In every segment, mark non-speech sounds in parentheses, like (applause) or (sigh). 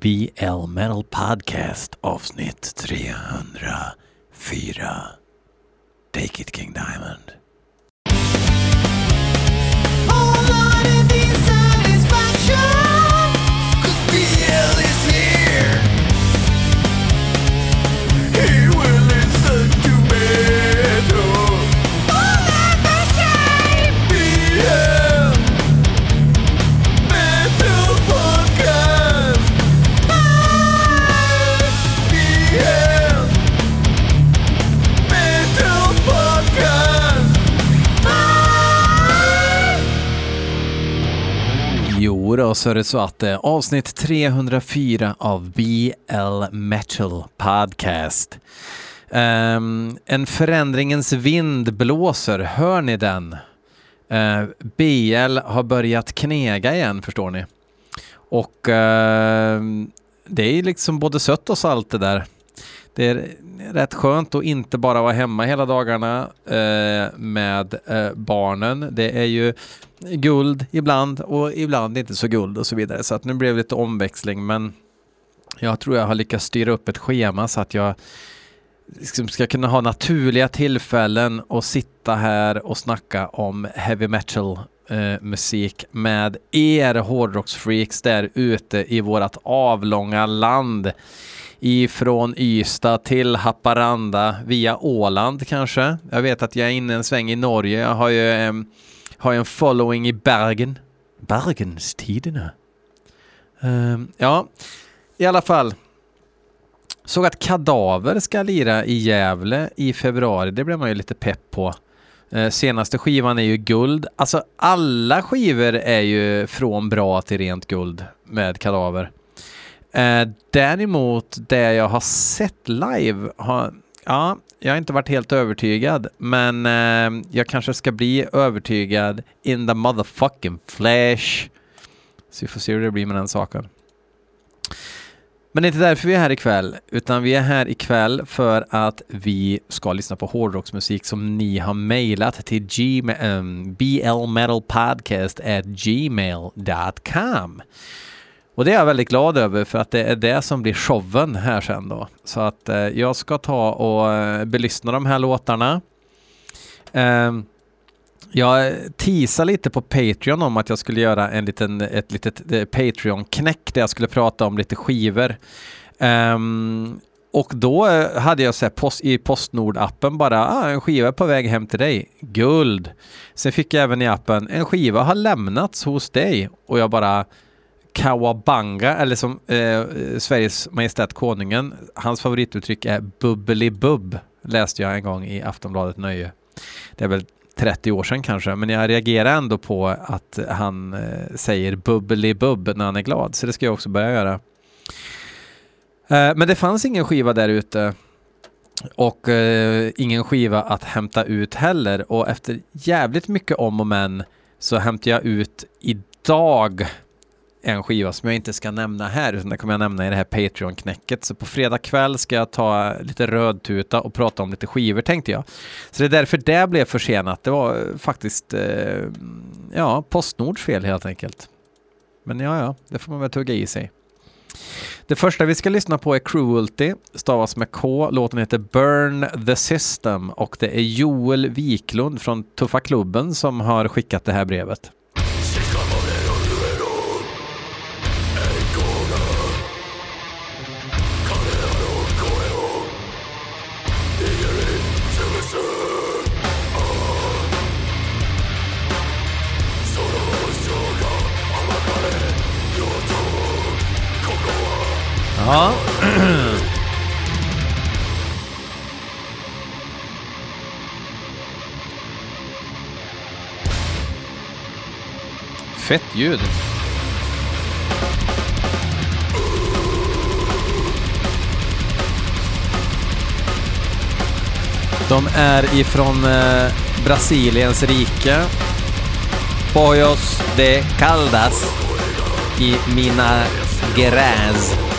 BL Metal Podcast avsnitt 304. Take it King Diamond. Jo då, så är det så att eh, avsnitt 304 av BL Metal Podcast. Um, en förändringens vind blåser, hör ni den? Eh, uh, BL har börjat knega igen, förstår ni. Och uh, det är liksom både sött och salt det där. Det är rätt skönt att inte bara vara hemma hela dagarna eh, med eh, barnen. Det är ju guld ibland och ibland inte så guld och så vidare. Så att nu blev det lite omväxling men jag tror jag har lyckats styra upp ett schema så att jag liksom ska kunna ha naturliga tillfällen och sitta här och snacka om heavy metal eh, musik med er hårdrocksfreaks där ute i vårat avlånga land ifrån Ystad till Haparanda via Åland kanske. Jag vet att jag är inne en sväng i Norge. Jag har ju um, har en following i Bergen. Bergenstiderna. Um, ja, i alla fall. Såg att Kadaver ska lira i Gävle i februari. Det blev man ju lite pepp på. Uh, senaste skivan är ju guld. Alltså alla skivor är ju från bra till rent guld med Kadaver. Eh, däremot det jag har sett live har, ja, jag har inte varit helt övertygad, men eh, jag kanske ska bli övertygad in the motherfucking flesh. Så vi får se hur det blir med den saken. Men det är inte därför vi är här ikväll, utan vi är här ikväll för att vi ska lyssna på hårdrocksmusik som ni har mejlat till gmail, eh, um, blmetalpodcast@gmail.com. Och det är jag väldigt glad över för att det är det som blir showen här sen då. Så att eh, jag ska ta och eh, belyssna de här låtarna. Eh, jag teasade lite på Patreon om att jag skulle göra en liten, ett litet eh, Patreon-knäck där jag skulle prata om lite skivor. Um, och då eh, hade jag så post, i Postnord-appen bara ah, en skiva är på väg hem till dig. Guld! Sen fick jag även i appen en skiva har lämnats hos dig och jag bara Kawabanga, eller som eh, Sveriges Majestät Konungen, hans favorituttryck är bubbelibubb, läste jag en gång i Aftonbladet Nöje. Det är väl 30 år sedan kanske, men jag reagerar ändå på att han eh, säger bubbelibubb när han är glad, så det ska jag också börja göra. Eh, men det fanns ingen skiva där ute och eh, ingen skiva att hämta ut heller och efter jävligt mycket om och men så hämtar jag ut idag en skiva som jag inte ska nämna här, utan det kommer jag nämna i det här Patreon-knäcket. Så på fredag kväll ska jag ta lite rödtuta och prata om lite skivor tänkte jag. Så det är därför det blev försenat. Det var eh, faktiskt, eh, ja, Postnords fel helt enkelt. Men ja, ja, det får man väl tugga i sig. Det första vi ska lyssna på är Cruelty, stavas med K. Låten heter Burn the System och det är Joel Wiklund från Tuffa Klubben som har skickat det här brevet. Ja. (clears throat) Fett ljud. De är ifrån eh, Brasiliens rike. Pojos de Caldas i Mina Gerais.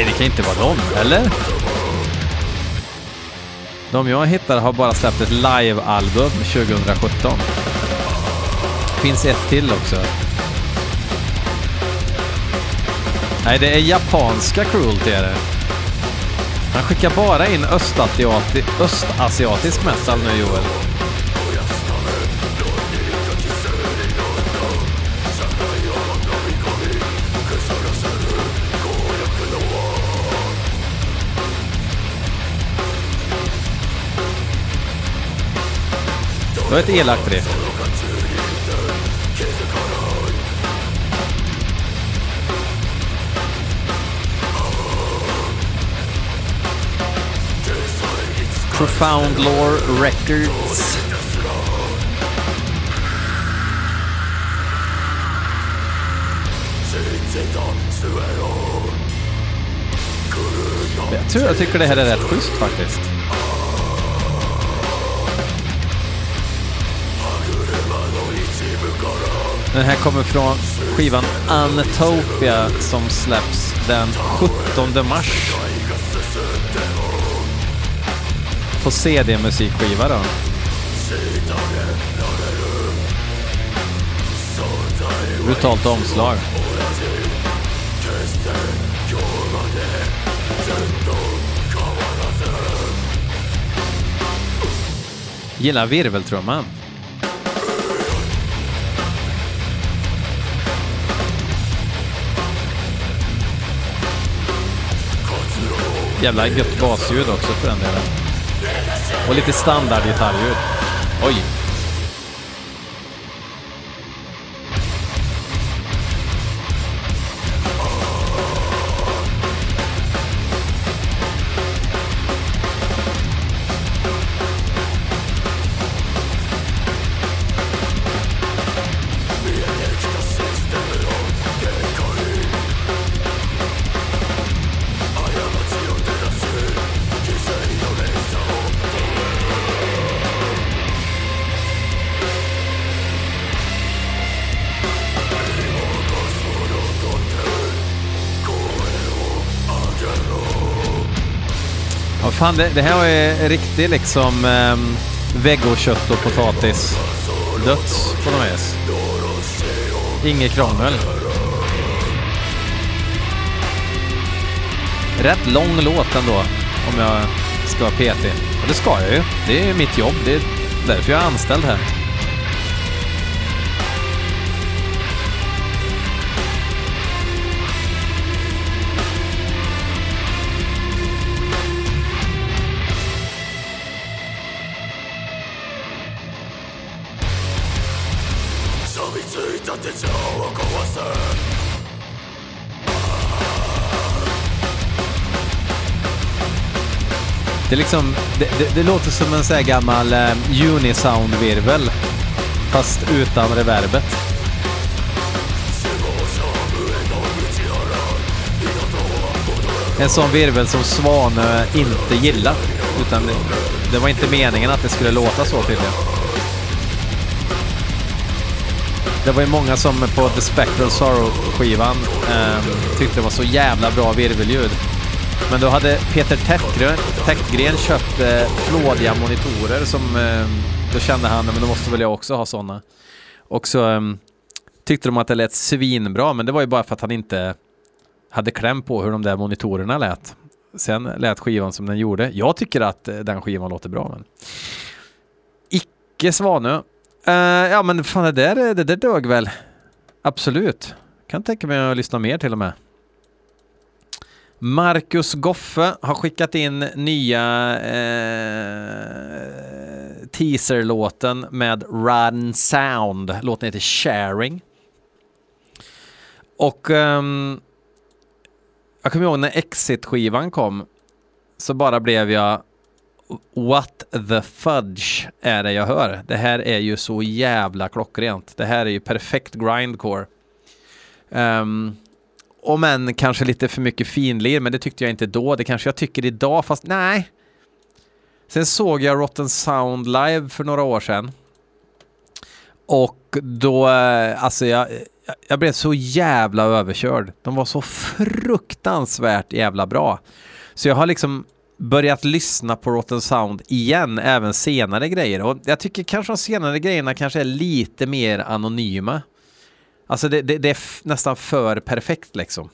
Nej, det kan inte vara dem, eller? De jag hittar har bara släppt ett live-album 2017. Finns ett till också. Nej, det är japanska cruelty är det. Han skickar bara in östasiatisk metal nu Joel. Det var ett elakt riff. Profound Lore Records. Jag tror jag tycker det här är rätt schysst faktiskt. Den här kommer från skivan Anatopia som släpps den 17 mars. På CD-musikskiva då. Brutalt omslag. Gillar virveltrumman. Jävla gött basljud också för den delen. Och lite standardgitarrljud. Oj! Fan, det, det här är eh, riktigt liksom ehm, um, vegokött och potatis. Döds på något vis. Inget krångel. Rätt lång låt ändå, om jag ska vara petig. Och det ska jag ju. Det är mitt jobb. Det är därför jag är anställd här. Det, är liksom, det, det, det låter som en sån här gammal eh, Unisound-virvel. Fast utan reverbet. En sån virvel som Svanö inte gillar. Utan det, det var inte meningen att det skulle låta så tydligen. Det var ju många som på The Spectral Sorrow-skivan eh, tyckte det var så jävla bra virvelljud. Men då hade Peter Täckgren, köpt eh, flådiga monitorer som eh, då kände han, men då måste väl jag också ha sådana. Och så eh, tyckte de att det lät svinbra, men det var ju bara för att han inte hade kläm på hur de där monitorerna lät. Sen lät skivan som den gjorde. Jag tycker att eh, den skivan låter bra, men icke Svanö. Uh, ja, men fan det där, det där dög väl. Absolut. Kan tänka mig att lyssna mer till och med. Marcus Goffe har skickat in nya eh, teaserlåten med Run Sound. Låten heter Sharing. Och um, jag kommer ihåg när Exit-skivan kom så bara blev jag What the fudge är det jag hör? Det här är ju så jävla klockrent. Det här är ju perfekt grindcore. Um, om än kanske lite för mycket finlir, men det tyckte jag inte då. Det kanske jag tycker idag, fast nej. Sen såg jag Rotten Sound live för några år sedan. Och då, eh, alltså jag, jag blev så jävla överkörd. De var så fruktansvärt jävla bra. Så jag har liksom börjat lyssna på Rotten Sound igen, även senare grejer. Och jag tycker kanske de senare grejerna kanske är lite mer anonyma. Alltså det, det, det är nästan för perfekt liksom.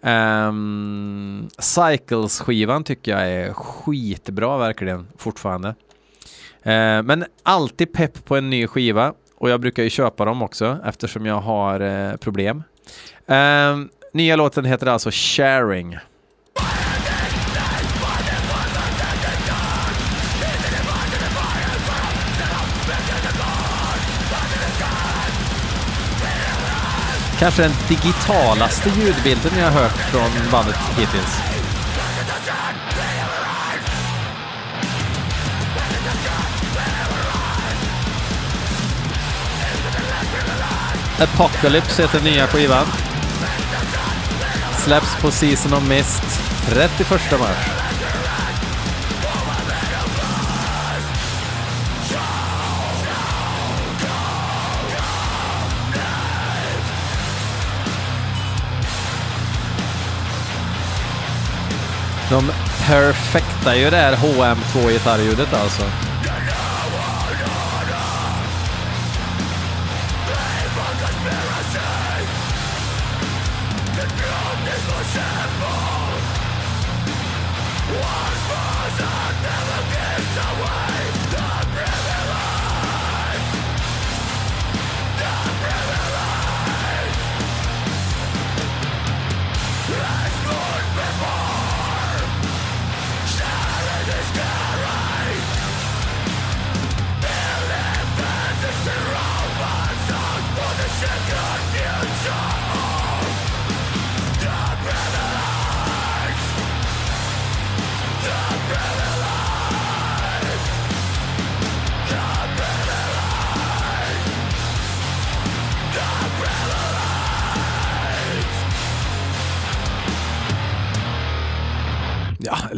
Um, Cycles-skivan tycker jag är skitbra verkligen fortfarande. Uh, men alltid pepp på en ny skiva och jag brukar ju köpa dem också eftersom jag har uh, problem. Uh, nya låten heter alltså Sharing. Kanske den digitalaste ljudbilden jag har hört från bandet hittills. Apocalypse heter nya skivan. Släpps på Season of Mist 31 mars. Perfektar ju det här HM2-gitarrljudet alltså.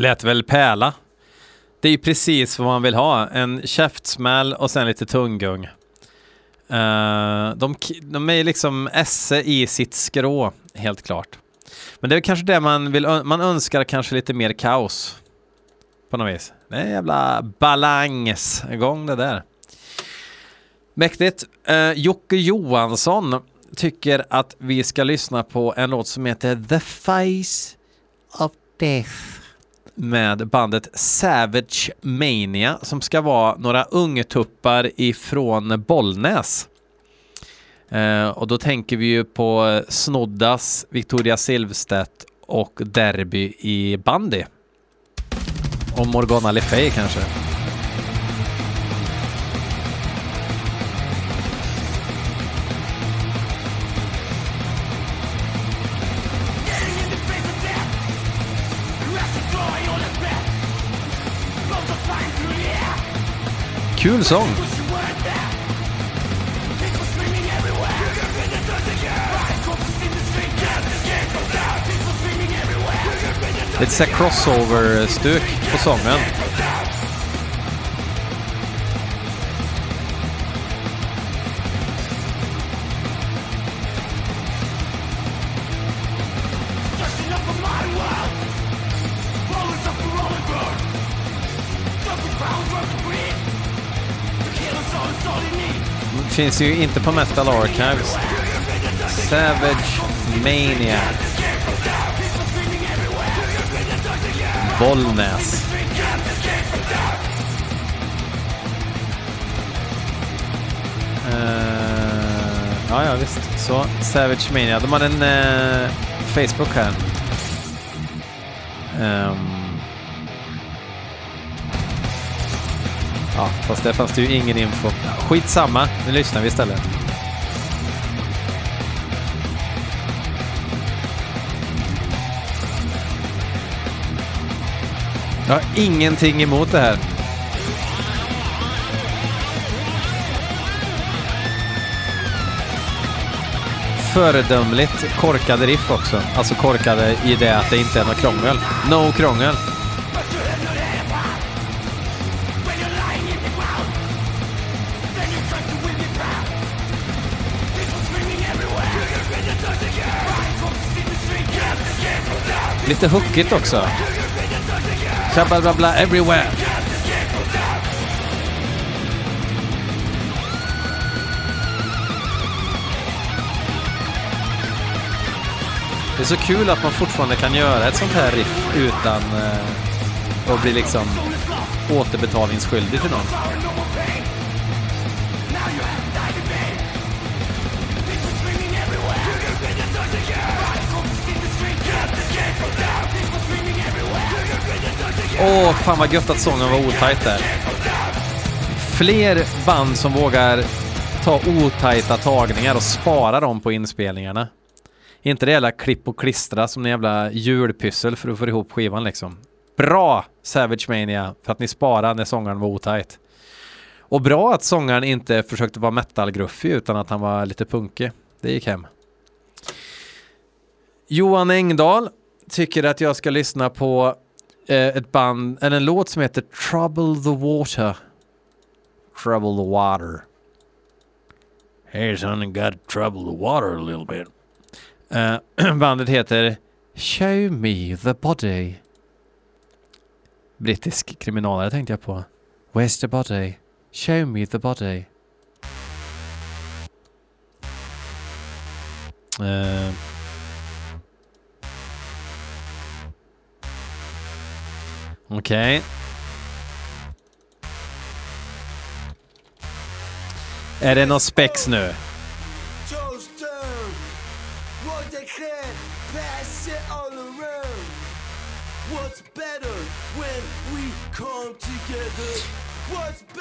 Lät väl pärla. Det är ju precis vad man vill ha. En käftsmäll och sen lite tunggung. Uh, eh, de, de är liksom esse i sitt skrå, helt klart. Men det är kanske det man vill, man önskar kanske lite mer kaos. På något vis. Det är en jävla balansgång det där. Mäktigt. Uh, Jocke Johansson tycker att vi ska lyssna på en låt som heter The Face of Death med bandet Savage Mania som ska vara några ungtuppar ifrån Bollnäs. Eh, och då tänker vi ju på Snoddas, Victoria Silvstedt och Derby i bandy. Och Morgana Le Fay kanske. Kul sång! Lite såhär crossover-stuk på sången. Finns ju inte på Metal Archives. Savage Mania. Bollnäs. Uh, ja, ja, visst. Så, Savage Mania. De har en uh, Facebook här. Um, Ja, fast där fanns det ju ingen info. Skitsamma, nu lyssnar vi istället. Jag har ingenting emot det här. Föredömligt korkade riff också. Alltså korkade i det att det inte är något krångel. No krångel. Lite hookigt också. Shabba bla bla everywhere. Det är så kul att man fortfarande kan göra ett sånt här riff utan eh, att bli liksom återbetalningsskyldig till någon. Åh, fan vad gött att sången var otajt där. Fler band som vågar ta otajta tagningar och spara dem på inspelningarna. Inte det jävla klipp och klistra som en jävla julpyssel för att få ihop skivan liksom. Bra Savage Mania för att ni sparade när sångaren var otajt. Och bra att sångaren inte försökte vara metal-gruffig utan att han var lite punkig. Det gick hem. Johan Engdahl tycker att jag ska lyssna på ett band, eller en låt som heter Trouble the Water. Trouble the Water. Hey son, got trouble the water a little bit. Uh, (clears throat) bandet heter Show Me the Body. Brittisk kriminalare tänkte jag på. Where's the body? Show me the body. Uh, Okej. Okay. Är det någon spex nu?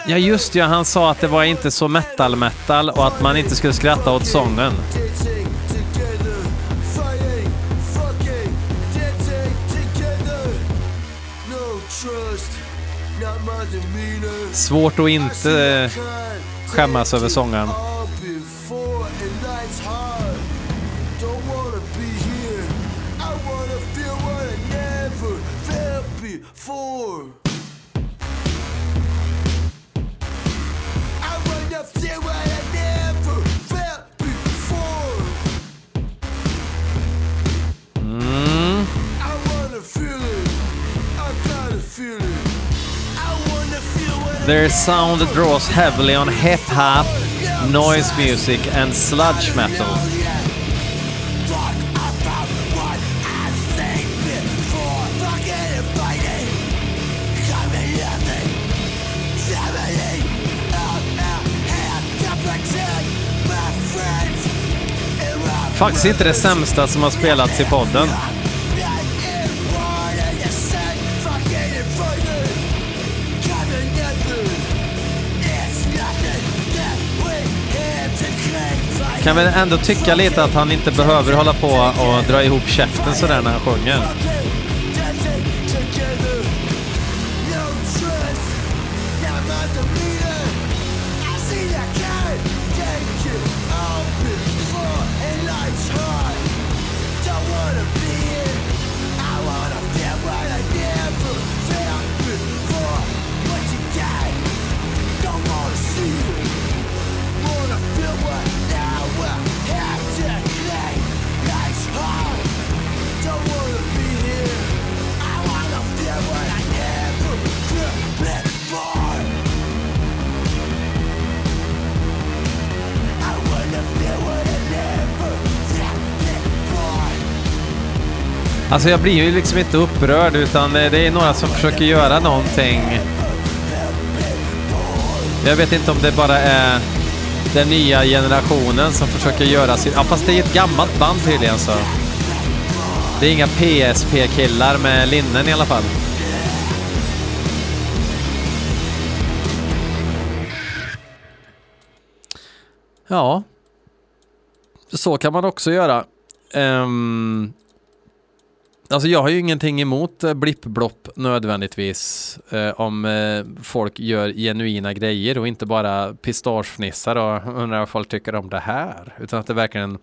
Ja just ja, han sa att det var inte så metal-metal och att man inte skulle skratta åt sången. Svårt att inte skämmas över sången. Their sound draws heavily on hip hop, noise music, and sludge metal. Faktiskt inte det sämsta som har spelats i podden. Kan väl ändå tycka lite att han inte behöver hålla på och dra ihop käften sådär när han sjunger. Alltså jag blir ju liksom inte upprörd utan eh, det är några som försöker göra någonting. Jag vet inte om det bara är den nya generationen som försöker göra sin... Ja fast det är ett gammalt band tydligen så. Det är inga PSP-killar med linnen i alla fall. Ja. Så kan man också göra. Um, Alltså jag har ju ingenting emot eh, blippblopp nödvändigtvis eh, om eh, folk gör genuina grejer och inte bara pistagefnissar och undrar vad folk tycker om det här. Utan att det verkligen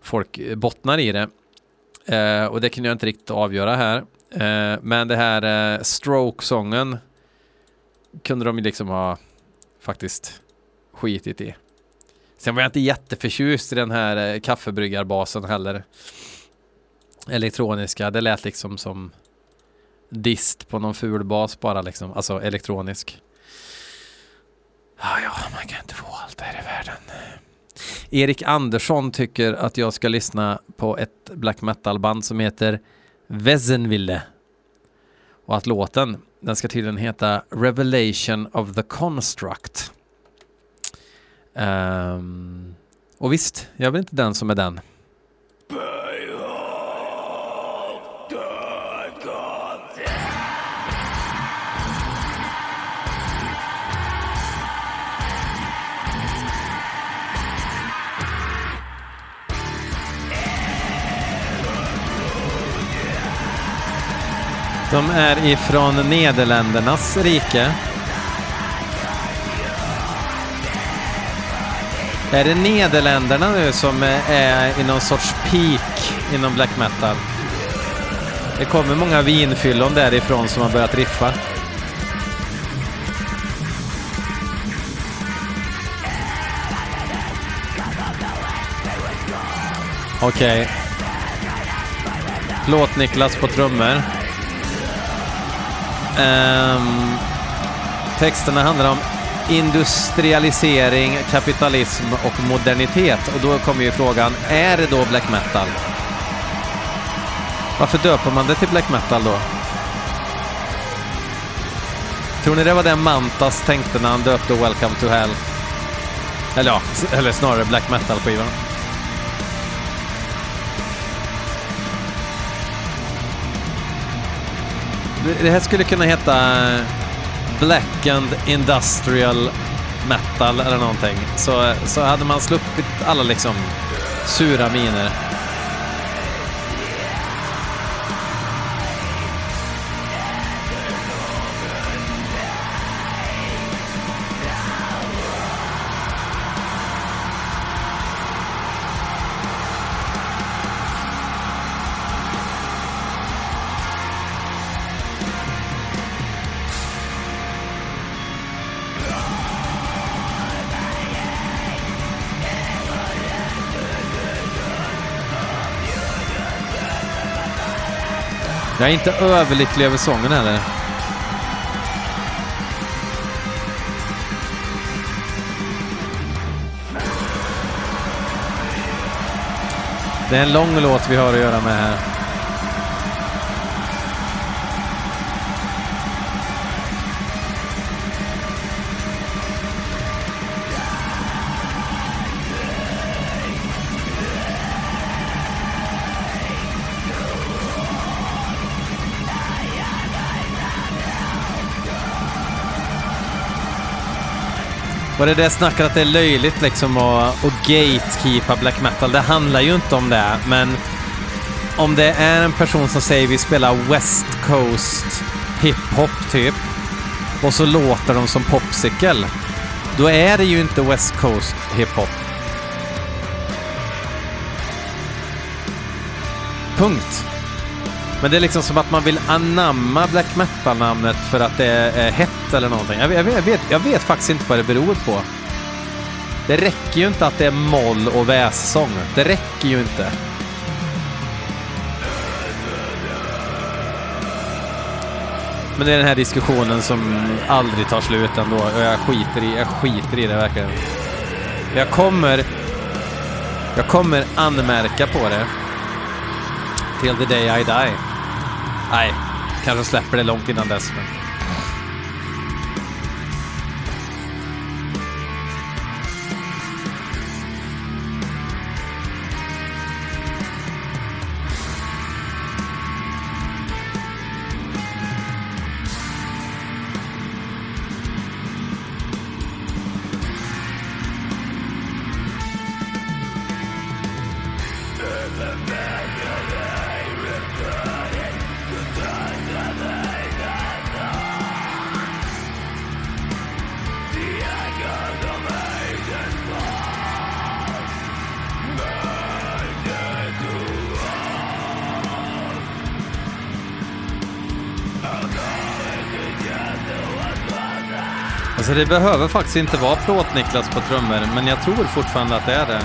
folk eh, bottnar i det. Eh, och det kan jag inte riktigt avgöra här. Eh, men det här eh, stroke-sången kunde de ju liksom ha faktiskt skitit i. Sen var jag inte jätteförtjust i den här eh, kaffebryggarbasen heller elektroniska. Det lät liksom som dist på någon ful bas bara liksom, alltså elektronisk. Ja, ja, man kan inte få allt här i världen. Erik Andersson tycker att jag ska lyssna på ett black metal-band som heter Wesenville. Och att låten, den ska tydligen heta Revelation of the Construct. Um, och visst, jag är väl inte den som är den. De är ifrån Nederländernas rike. Är det Nederländerna nu som är i någon sorts peak inom black metal? Det kommer många vinfyllon därifrån som har börjat riffa. Okej. Okay. Låt-Niklas på trummor. Um, texterna handlar om industrialisering, kapitalism och modernitet. Och då kommer ju frågan, är det då black metal? Varför döper man det till black metal då? Tror ni det var det Mantas tänkte när han döpte Welcome to Hell? Eller ja, eller snarare black metal-skivan. Det här skulle kunna heta Black and Industrial Metal eller någonting. Så, så hade man sluppit alla liksom sura miner. Jag är inte överlycklig över sången heller. Det är en lång låt vi har att göra med här. Och det där snacket att det är löjligt liksom att, att gatekeepa black metal, det handlar ju inte om det, men om det är en person som säger vi spelar West Coast hiphop typ, och så låter de som Popsicle, då är det ju inte West Coast hiphop. Punkt. Men det är liksom som att man vill anamma black metal-namnet för att det är hett eller någonting. Jag vet, jag, vet, jag vet faktiskt inte vad det beror på. Det räcker ju inte att det är moll och vässång. Det räcker ju inte. Men det är den här diskussionen som aldrig tar slut ändå och jag skiter i, jag skiter i det verkligen. Jag kommer... Jag kommer anmärka på det. Till the day I die. Nej, kanske släpper det långt innan dess. Men... det behöver faktiskt inte vara plåt-Niklas på trummor, men jag tror fortfarande att det är det.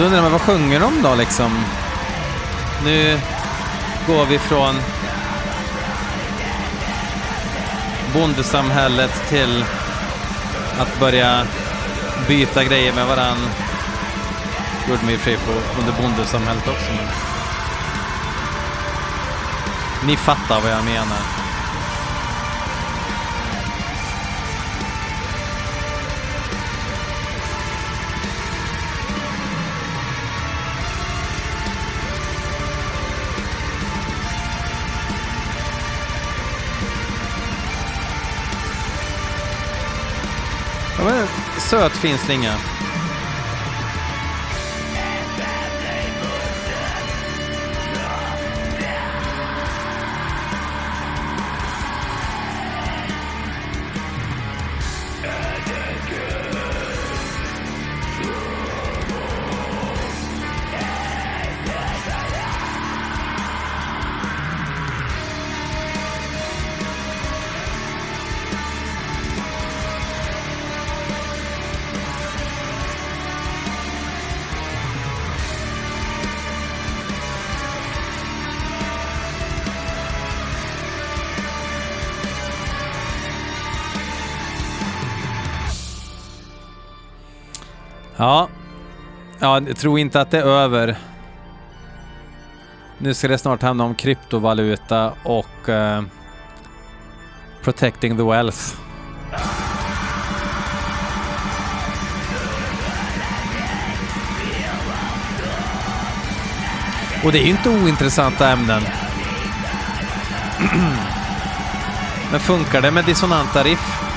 Och då undrar man, vad sjunger de då liksom? Nu går vi från bondesamhället till att börja byta grejer med varann. Gjorde mig fri på under bondesamhället också. Men... Ni fattar vad jag menar. Söt finslinga. Ja. ja, jag tror inte att det är över. Nu ska det snart handla om kryptovaluta och uh, protecting the wealth. Och det är ju inte ointressanta ämnen. (clears throat) Men funkar det med dissonanta riff?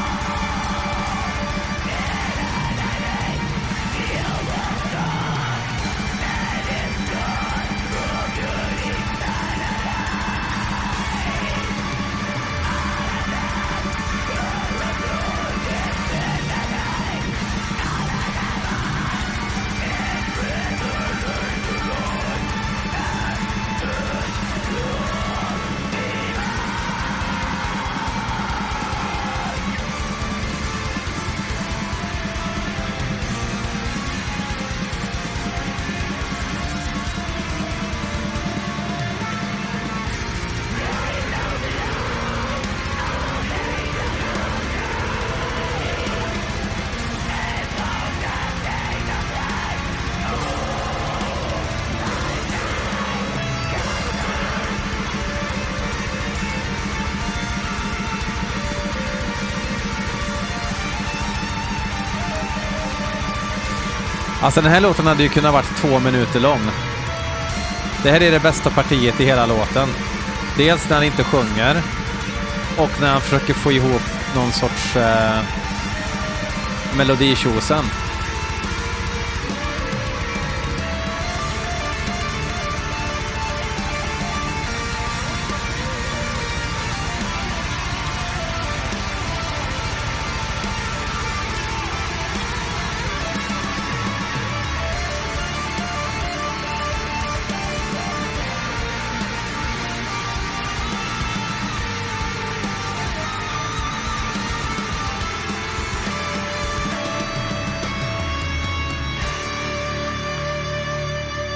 Alltså den här låten hade ju kunnat varit två minuter lång. Det här är det bästa partiet i hela låten. Dels när han inte sjunger och när han försöker få ihop någon sorts eh, meloditjosen.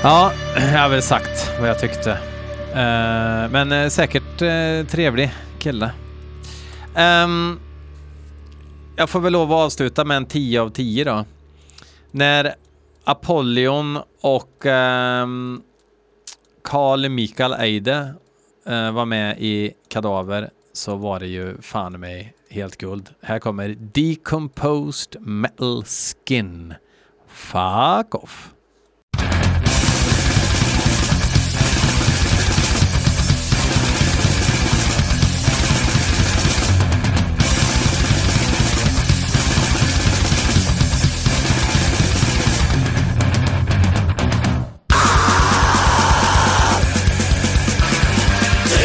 Ja, jag har väl sagt vad jag tyckte. Uh, men uh, säkert uh, trevlig kille. Um, jag får väl lov att avsluta med en 10 av 10 då. När Apollyon och um, Carl Mikael Eide var med i Kadaver så var det ju fan mig helt guld. Här kommer Decomposed Metal Skin. Fuck off.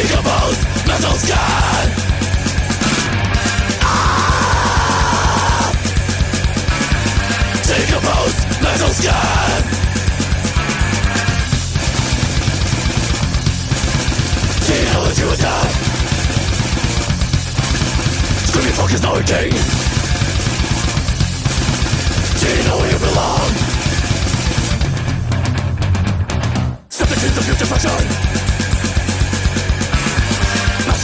decomposed metal skin ah! Decomposed metal skin Deal with you with that Screaming fuck is not a king Do you know where you belong? Step into the future fashion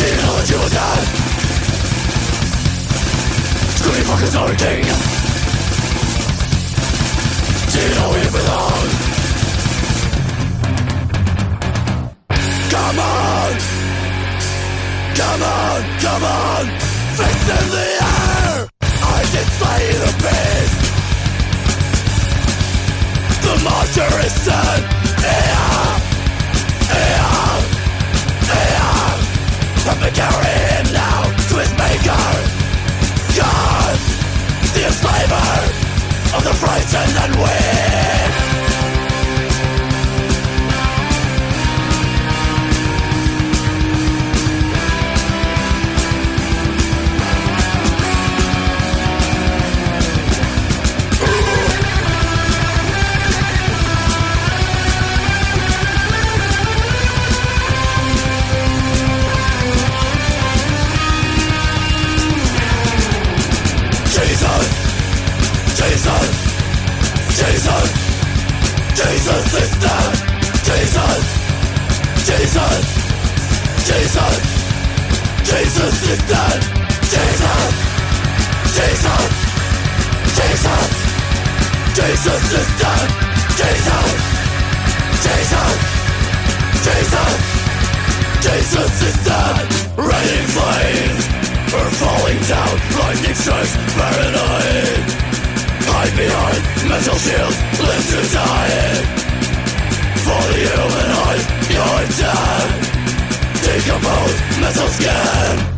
Tiden håller tjuvar där Skulle fucking saker ting Tiden har we belong. Come on Come on, come on Fist in the air I did slay the beast The monster is dead yeah. Frightened and weak Jesus is dead. Jesus, Jesus, Jesus, Jesus is dead. Jesus, Jesus, Jesus, Jesus is dead. Jesus, Jesus, Jesus, Jesus is dead. Raining flames are falling down. Lightning strikes paranoid. Hide behind mental shields. Live to die. For the human eye, you're dead. Decompose mental skin.